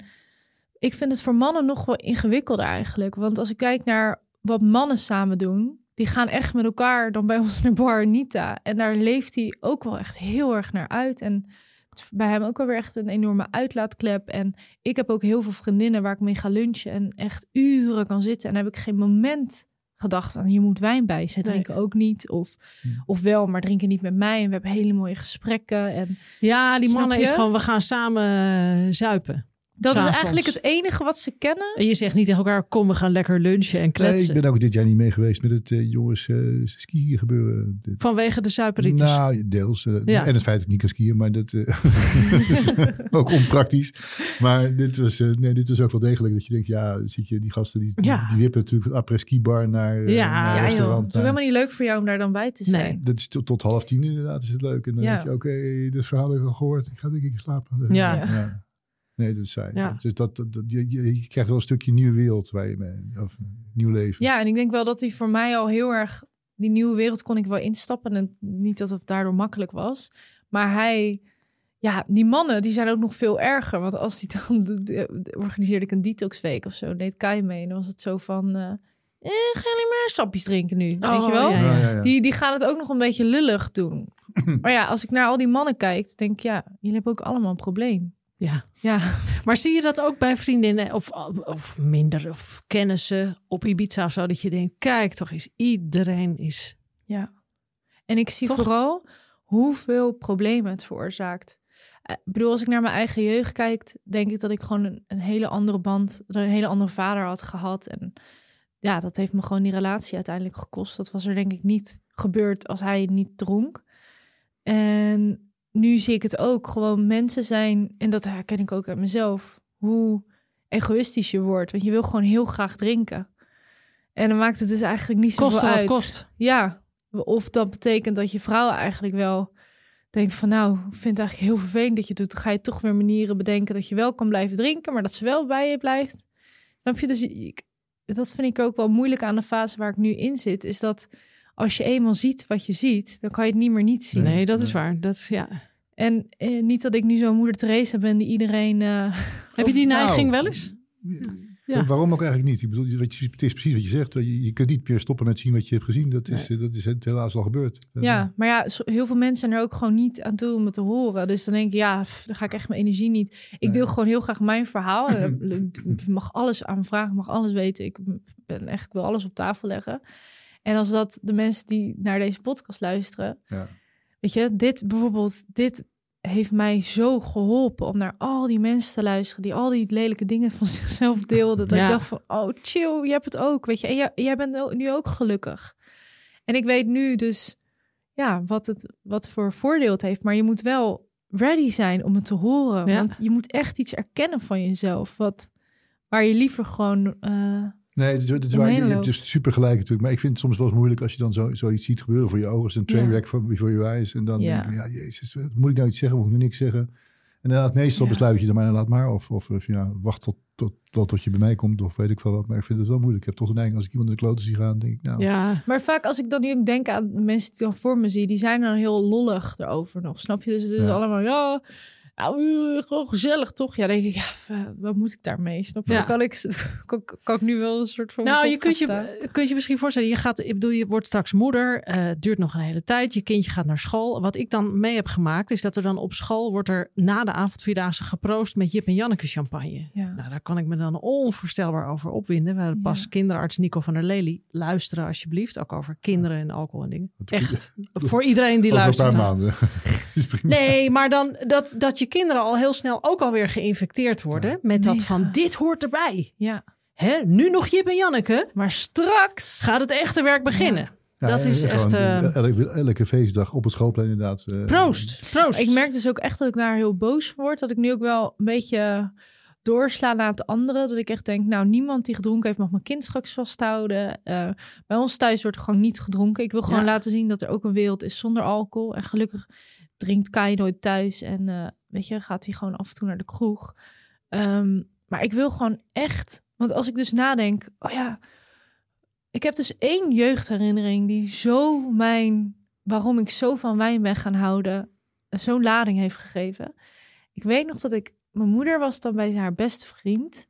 A: ik vind het voor mannen nog wel ingewikkelder eigenlijk. Want als ik kijk naar wat mannen samen doen, die gaan echt met elkaar dan bij ons naar Bar Anita. En daar leeft hij ook wel echt heel erg naar uit. En bij hem ook wel weer echt een enorme uitlaatklep. En ik heb ook heel veel vriendinnen waar ik mee ga lunchen en echt uren kan zitten. En heb ik geen moment gedacht aan hier moet wijn bij. Zij drinken ook niet. Of, of wel, maar drinken niet met mij. En we hebben hele mooie gesprekken. En,
D: ja, die mannen is van we gaan samen zuipen.
A: Dat is eigenlijk het enige wat ze kennen.
D: En je zegt niet tegen elkaar, kom, we gaan lekker lunchen en kletsen.
C: Nee, ik ben ook dit jaar niet mee geweest met het uh, jongens uh, skiën gebeuren.
D: Vanwege de suiperrietjes?
C: Nou, deels. Uh, ja. En het feit dat ik niet kan skiën, maar dat ook onpraktisch. Maar dit was, nee, dit was ook wel degelijk dat je denkt, ja, zit je die gasten die, ja. die wippen natuurlijk van après ski bar naar,
A: ja.
C: naar
A: ja, restaurant. Het is helemaal niet leuk voor jou om daar dan bij te zijn.
C: Nee. Dat is tot, tot half tien inderdaad is het leuk. En dan denk je, oké, okay, dit verhaal heb ik al gehoord. Ik ga denk ik slapen.
D: ja.
C: Nee, dat is Ja. Dus dat, dat, je, je, krijgt wel een stukje nieuwe wereld waar je mee, of nieuw leven.
A: Ja, en ik denk wel dat die voor mij al heel erg, die nieuwe wereld kon ik wel instappen. En niet dat het daardoor makkelijk was. Maar hij, ja, die mannen, die zijn ook nog veel erger. Want als die dan, organiseerde ik een detoxweek of zo, deed Kai mee. En dan was het zo van, uh, eh, ga je maar sapjes drinken nu, oh, weet je wel? Ja, ja. Die, die gaan het ook nog een beetje lullig doen. maar ja, als ik naar al die mannen kijk, denk ik, ja, jullie hebben ook allemaal een probleem.
D: Ja. ja, maar zie je dat ook bij vriendinnen of, of minder of kennissen op Ibiza of zo? Dat je denkt, kijk toch eens, iedereen is...
A: Ja, en ik zie vooral hoeveel problemen het veroorzaakt. ik bedoel, als ik naar mijn eigen jeugd kijk, denk ik dat ik gewoon een, een hele andere band, een hele andere vader had gehad. En ja, dat heeft me gewoon die relatie uiteindelijk gekost. Dat was er denk ik niet gebeurd als hij niet dronk. En nu zie ik het ook. Gewoon mensen zijn, en dat herken ik ook uit mezelf, hoe egoïstisch je wordt. Want je wil gewoon heel graag drinken. En dan maakt het dus eigenlijk niet zoveel uit.
D: kost.
A: Ja, of dat betekent dat je vrouw eigenlijk wel denkt van nou, ik vind het eigenlijk heel vervelend dat je doet. Dan ga je toch weer manieren bedenken dat je wel kan blijven drinken, maar dat ze wel bij je blijft. Snap je? Dus ik, dat vind ik ook wel moeilijk aan de fase waar ik nu in zit, is dat als je eenmaal ziet wat je ziet, dan kan je het niet meer niet zien.
D: Nee, dat is waar. Dat is, ja.
A: En eh, niet dat ik nu zo'n moeder Teresa ben die iedereen... Uh,
D: Heb je die neiging wel eens?
C: Ja. Waarom ook eigenlijk niet? Ik bedoel, wat je, het is precies wat je zegt. Je, je kunt niet meer stoppen met zien wat je hebt gezien. Dat is, nee. dat is het helaas al gebeurd.
A: Ja, maar ja, heel veel mensen zijn er ook gewoon niet aan toe om het te horen. Dus dan denk ik, ja, dan ga ik echt mijn energie niet. Ik deel gewoon heel graag mijn verhaal. Ik mag alles aanvragen, mag alles weten. Ik ben echt, ik wil alles op tafel leggen. En als dat de mensen die naar deze podcast luisteren,
C: ja.
A: weet je, dit bijvoorbeeld, dit heeft mij zo geholpen om naar al die mensen te luisteren die al die lelijke dingen van zichzelf deelden. Dat
D: Ja.
A: ik dacht van, oh chill, je hebt het ook, weet je. En jij, jij bent nu ook gelukkig. En ik weet nu dus, ja, wat het, wat voor voordeel het heeft. Maar je moet wel ready zijn om het te horen.
D: Ja.
A: Want je moet echt iets erkennen van jezelf. Wat, waar je liever gewoon... eh,
C: Nee, het is, waar, je, hebt dus super gelijk natuurlijk. Maar ik vind het soms wel eens moeilijk als je dan zo, zoiets ziet gebeuren voor je ogen. als een
A: Ja.
C: trainwreck van voor je eyes. En dan
A: Ja.
C: denk je, ja, jezus, moet ik nou iets zeggen? Moet ik nu niks zeggen? En inderdaad, meestal
A: Ja.
C: besluit je dan maar, laat maar. Of, of, of ja, wacht tot, tot, tot, tot je bij mij komt. Of weet ik veel wat. Maar ik vind het wel moeilijk. Ik heb toch de neiging, als ik iemand in de kloten zie gaan, denk ik, nou...
D: Ja,
A: Maar vaak als ik dan nu denk aan mensen die dan voor me zie, die zijn dan heel lollig erover nog. Snap je? Dus het is
C: Ja.
A: allemaal, ja, nou, eh, gewoon gezellig toch? Ja, denk ik, ja, eh, wat moet ik daarmee? Snap je?
D: Ja.
A: Kan, ik, kan, kan ik nu wel een soort van.
D: nou, je kunt je, kunt je misschien voorstellen, je gaat, ik bedoel, je wordt straks moeder, eh, het duurt nog een hele tijd, je kindje gaat naar school. Wat ik dan mee heb gemaakt, is dat er dan op school wordt er na de avondvierdaagse geproost met Jip en Janneke champagne.
A: Ja.
D: Nou, daar kan ik me dan onvoorstelbaar over opwinden. We hadden pas
A: Ja.
D: kinderarts Nico van der Lely. Luisteren alsjeblieft, ook over kinderen en alcohol en dingen. Echt, voor iedereen die
C: Over een
D: luistert.
C: paar
D: dan.
C: maanden. is prima.
D: Nee, maar dan dat, dat je kinderen al heel snel ook alweer geïnfecteerd worden met dat
A: Mega.
D: van dit hoort erbij.
A: ja,
D: Hè? Nu nog Jip en Janneke.
A: maar straks.
D: Gaat het echte werk beginnen?
C: Ja,
D: dat is echt... eh,
C: elke, elke feestdag op het schoolplein inderdaad. eh,
D: proost, proost.
A: Ik merk dus ook echt dat ik daar heel boos van word. Dat ik nu ook wel een beetje doorsla naar het andere. Dat ik echt denk, nou, niemand die gedronken heeft mag mijn kind straks vasthouden. Eh, bij ons thuis wordt er gewoon niet gedronken. Ik wil gewoon
D: Ja.
A: laten zien dat er ook een wereld is zonder alcohol. En gelukkig drinkt Kai nooit thuis. En eh, weet je, gaat hij gewoon af en toe naar de kroeg. Ehm, maar ik wil gewoon echt... Want als ik dus nadenk, oh ja... Ik heb dus één jeugdherinnering die zo mijn... Waarom ik zo van wijn ben gaan houden... Zo'n lading heeft gegeven. Ik weet nog dat ik... Mijn moeder was dan bij haar beste vriend.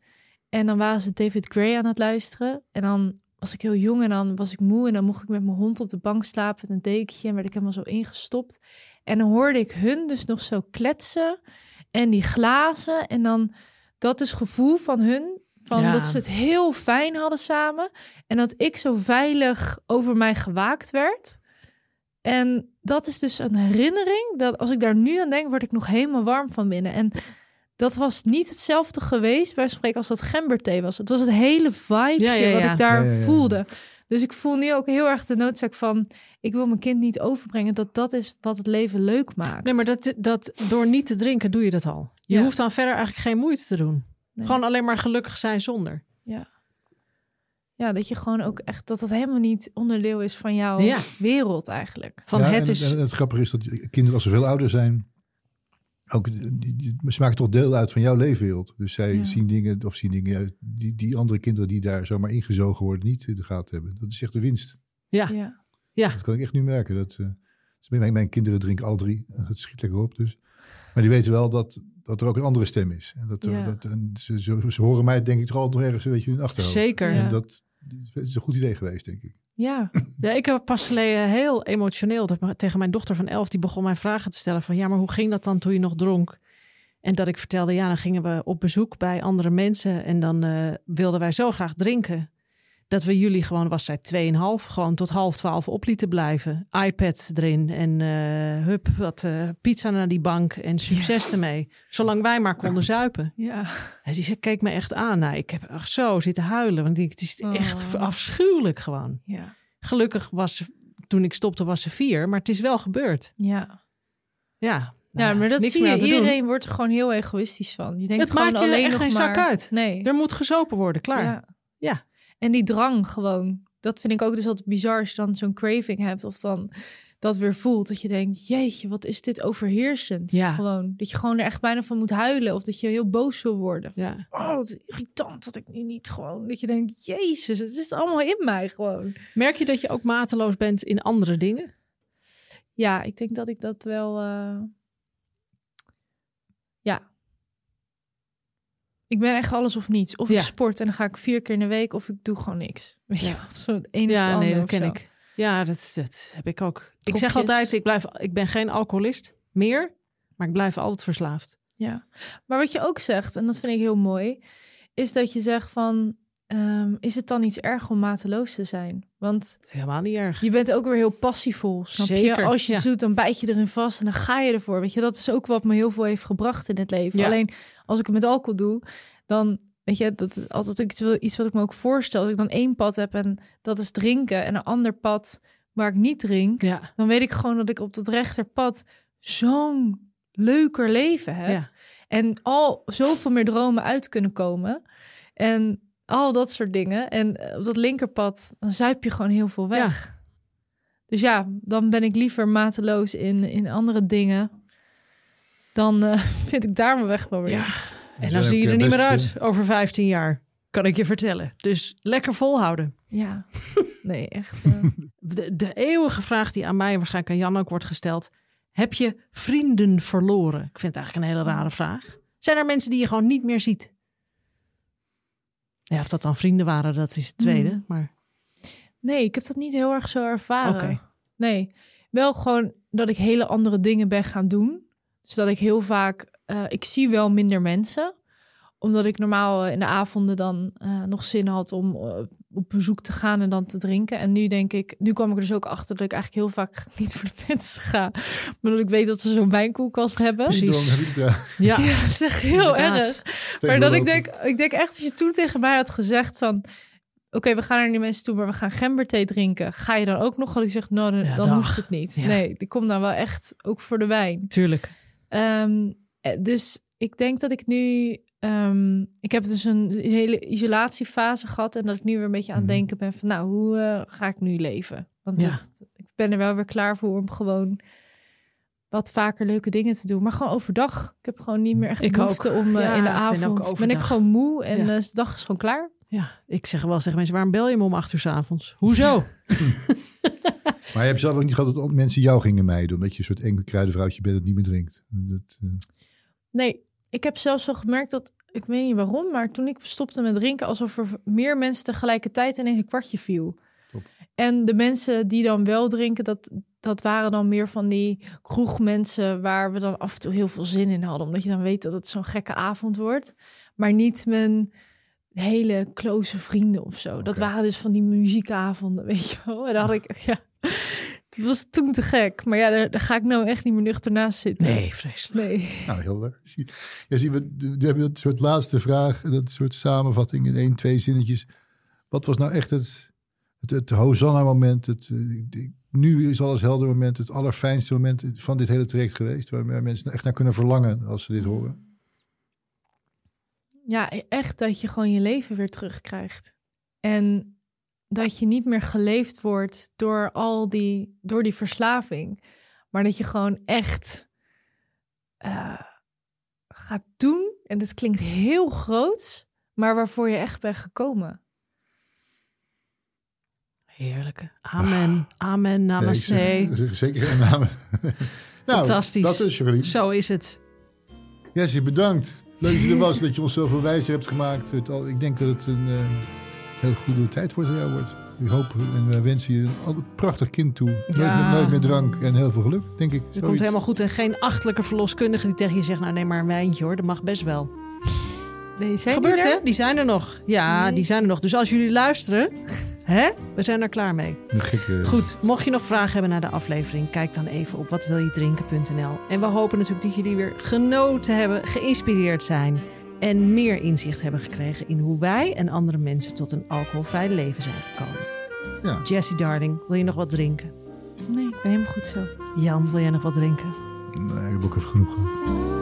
A: En dan waren ze David Gray aan het luisteren. En dan was ik heel jong en dan was ik moe. En dan mocht ik met mijn hond op de bank slapen met een dekentje. En werd ik helemaal zo ingestopt. En dan hoorde ik hun dus nog zo kletsen. En die glazen. En dan dat dus gevoel van hun. Van
D: Ja.
A: dat ze het heel fijn hadden samen. En dat ik zo veilig over mij gewaakt werd. En dat is dus een herinnering. Dat als ik daar nu aan denk, word ik nog helemaal warm van binnen. En dat was niet hetzelfde geweest bij spreken als dat gemberthee was. Het was het hele vibe
D: Ja, ja,
A: wat ik daar
C: Ja, ja, ja.
A: voelde. Dus ik voel nu ook heel erg de noodzaak van... ik wil mijn kind niet overbrengen dat dat is wat het leven leuk maakt.
D: Nee, maar dat, dat, door niet te drinken doe je dat al. Je
A: Ja.
D: hoeft dan verder eigenlijk geen moeite te doen.
A: Nee.
D: Gewoon alleen maar gelukkig zijn zonder.
A: Ja. ja, dat je gewoon ook echt... dat het helemaal niet onderdeel is van jouw
D: Ja.
A: wereld eigenlijk.
D: Van
C: Ja,
D: het
C: en,
D: is...
C: en het grappige is dat kinderen als ze veel ouder zijn, ook, ze maken toch deel uit van jouw leefwereld. Dus zij
A: Ja.
C: zien dingen, of zien dingen uit die, die andere kinderen die daar zomaar ingezogen worden, niet in de gaten hebben. Dat is echt de winst.
D: Ja,
A: Ja.
D: ja.
C: Dat kan ik echt nu merken. Dat, eh, dus mijn, mijn kinderen drinken al drie. En Dat schiet lekker op dus. Maar die weten wel dat, dat er ook een andere stem is. En dat, er-
A: Ja.
C: dat, en ze, ze, ze horen mij denk ik toch altijd nog ergens een beetje in hun achterhoofd.
D: Zeker.
A: Ja.
C: En dat is een goed idee geweest, denk ik.
A: Ja.
D: Ja, ik heb pas geleden heel emotioneel tegen mijn dochter van elf. Die begon mij vragen te stellen van ja, maar hoe ging dat dan toen je nog dronk? En dat ik vertelde, ja, dan gingen we op bezoek bij andere mensen en dan eh, wilden wij zo graag drinken. Dat we jullie gewoon, was zij 2,5, gewoon tot half twaalf op lieten blijven. iPad erin en uh, hup, wat uh, pizza naar die bank en succes ermee. Zolang wij maar konden zuipen.
A: Ja.
D: En die keek me echt aan. Nou, ik heb echt zo zitten huilen, want het is echt oh. afschuwelijk gewoon.
A: Ja.
D: Gelukkig was ze, toen ik stopte, was ze vier, maar het is wel gebeurd.
A: Ja.
D: Ja,
A: ja, nou, maar dat zie je. Iedereen wordt er gewoon heel egoïstisch van. Je denkt
D: het
A: gewoon
D: maakt je
A: alleen
D: echt geen
A: maar...
D: zak uit.
A: Nee.
D: Er moet gezopen worden, klaar.
A: Ja.
D: ja.
A: En die drang gewoon. Dat vind ik ook dus altijd bizar als je dan zo'n craving hebt of dan dat weer voelt. Dat je denkt, jeetje, wat is dit overheersend.
D: Ja.
A: Gewoon, dat je gewoon er echt bijna van moet huilen. Of dat je heel boos wil worden.
D: Ja.
A: Oh, wat irritant dat ik nu niet gewoon... Dat je denkt, jezus, het is allemaal in mij gewoon.
D: Merk je dat je ook mateloos bent in andere dingen?
A: Ja, ik denk dat ik dat wel... Uh... Ja. Ik ben echt alles of niets. Of
D: Ja.
A: ik sport en dan ga ik vier keer in de week. Of ik doe gewoon niks. Weet je
D: Ja.
A: wat? Zo het een of
D: Ja, nee, dat ken
A: zo.
D: ik. Ja, dat, dat heb ik ook. Ik zeg altijd, ik, blijf, ik ben geen alcoholist meer, maar ik blijf altijd verslaafd.
A: Ja, maar wat je ook zegt, en dat vind ik heel mooi, is dat je zegt van, ehm, is het dan iets erg om mateloos te zijn? Want
D: is helemaal niet erg.
A: je bent ook weer heel passievol, snap je? Als je het
D: ja.
A: doet, dan bijt je erin vast en dan ga je ervoor. Weet je, dat is ook wat me heel veel heeft gebracht in het leven.
D: Ja.
A: Alleen als ik het met alcohol doe, dan weet je, dat is altijd iets, iets wat ik me ook voorstel. Als ik dan één pad heb en dat is drinken en een ander pad waar ik niet drink,
D: Ja,
A: dan weet ik gewoon dat ik op dat rechterpad zo'n leuker leven heb. En al zoveel meer dromen uit kunnen komen. En al dat soort dingen. En eh, op dat linkerpad, dan zuip je gewoon heel veel weg. Dus ja, dan ben ik liever mateloos in, in andere dingen. Dan eh, vind ik daar mijn weg wel weer.
D: ja. En dan zie je er
C: eh,
D: niet meer uit over 15 jaar, kan ik je vertellen. Dus lekker volhouden.
A: Ja. Nee, echt.
D: De, de eeuwige vraag die aan mij en waarschijnlijk aan Jan ook wordt gesteld. Heb je vrienden verloren? Ik vind het eigenlijk een hele rare vraag. Zijn er mensen die je gewoon niet meer ziet? Ja, of dat dan vrienden waren, dat is het tweede.
A: Hmm.
D: Maar
A: Nee, ik heb dat niet heel erg zo ervaren. Nee, wel gewoon dat ik hele andere dingen ben gaan doen. Dus dat ik heel vaak, eh, ik zie wel minder mensen. Omdat ik normaal eh, in de avonden dan eh, nog zin had om eh, op bezoek te gaan en dan te drinken. En nu denk ik, nu kwam ik er dus ook achter dat ik eigenlijk heel vaak niet voor de mensen ga. Maar dat ik weet dat ze zo'n wijnkoelkast hebben.
D: Precies.
C: Ik ja,
D: ja,
A: dat is echt heel
D: inderdaad.
A: erg. Maar dat ik denk, ik denk echt, als je toen tegen mij had gezegd van... Oké, we gaan naar die mensen toe, maar we gaan gemberthee drinken. Ga je dan ook nog? Had ik zeg, nou, dan,
D: Ja,
A: dan
D: dag.
A: hoeft het niet.
D: Ja.
A: Nee, die komt dan wel echt ook voor de wijn.
D: Tuurlijk.
A: Ehm, eh, dus ik denk dat ik nu... ehm, ik heb dus een hele isolatiefase gehad... en dat ik nu weer een beetje aan het
C: Mhm.
A: denken ben van... nou, hoe eh, ga ik nu leven? Want
D: Ja.
A: het- ik ben er wel weer klaar voor om gewoon... wat vaker leuke dingen te doen. Maar gewoon overdag. Ik heb gewoon niet meer echt de
D: Ik
A: behoefte
D: ook.
A: om eh,
D: Ja,
A: in de
D: ik ben ook
A: avond... Ben, ik gewoon moe en
D: Ja.
A: eh, de dag is gewoon klaar.
D: Ja, ik zeg wel eens tegen mensen, waarom bel je me om acht uur 's avonds? Hoezo?
C: Maar je hebt zelf ook niet gehad dat mensen jou gingen mijden. Omdat je een soort eng kruidenvrouwtje bent dat niet meer drinkt. Dat, eh,
A: Nee, ik heb zelfs wel gemerkt dat... Ik weet niet waarom, maar toen ik stopte met drinken... alsof er meer mensen tegelijkertijd ineens een kwartje viel.
C: Top.
A: En de mensen die dan wel drinken... Dat, dat waren dan meer van die kroegmensen... waar we dan af en toe heel veel zin in hadden. Omdat je dan weet dat het zo'n gekke avond wordt. Maar niet mijn hele close vrienden of zo. Dat waren dus van die muziekavonden, weet je wel. En dan had ik... Ja, het was toen te gek. Maar ja, daar, daar ga ik nou echt niet meer nuchter naast zitten.
D: Nee, vreselijk.
A: Nee.
C: nou, heel leuk. Zie- Ja, zien we, we hebben dat soort laatste vraag. Dat soort samenvatting in één, twee zinnetjes. Wat was nou echt het, het, het Hosanna-moment? Het, eh, nu is alles helder moment. Het allerfijnste moment van dit hele traject geweest. Waar mensen echt naar kunnen verlangen als ze dit horen.
A: Ja, echt dat je gewoon je leven weer terugkrijgt. En dat je niet meer geleefd wordt door al die, door die verslaving. Maar dat je gewoon echt eh, gaat doen. En dit klinkt heel groot, maar waarvoor je echt bent gekomen.
D: Heerlijke. Amen. Amen. Namaste.
C: Nee, zeker geen namen. nou,
D: Fantastisch.
C: Dat is Charlene.
D: Zo is het.
C: Jessie, bedankt. Leuk dat je er was. Dat je ons zoveel wijzer hebt gemaakt. Ik denk dat het een eh, heel goede tijd voor jou wordt. Ik hoop en we wensen je een altijd prachtig kind toe. Nooit,
D: Ja.
C: nooit meer drank en heel veel geluk, denk ik.
D: Het
C: Zoiets.
D: komt helemaal goed. En geen achtelijke verloskundige die tegen je zegt... nou, neem maar een wijntje hoor. Dat mag best wel.
A: Nee, zijn
D: Gebeurt
A: die
D: hè? Die zijn er nog. Ja,
A: Nee.
D: die zijn er nog. Dus als jullie luisteren, hè? We zijn er klaar mee.
C: Met gekke...
D: Goed, mocht je nog vragen hebben naar de aflevering, kijk dan even op watwiljedrinken.nl. En we hopen natuurlijk dat jullie weer genoten hebben, geïnspireerd zijn en meer inzicht hebben gekregen in hoe wij en andere mensen tot een alcoholvrij leven zijn gekomen.
C: Ja.
D: Jessie Darling, wil je nog wat drinken?
A: Nee, ik ben helemaal goed zo.
D: Jan, wil jij nog wat drinken?
C: Nee, ik heb ook even genoeg gehad.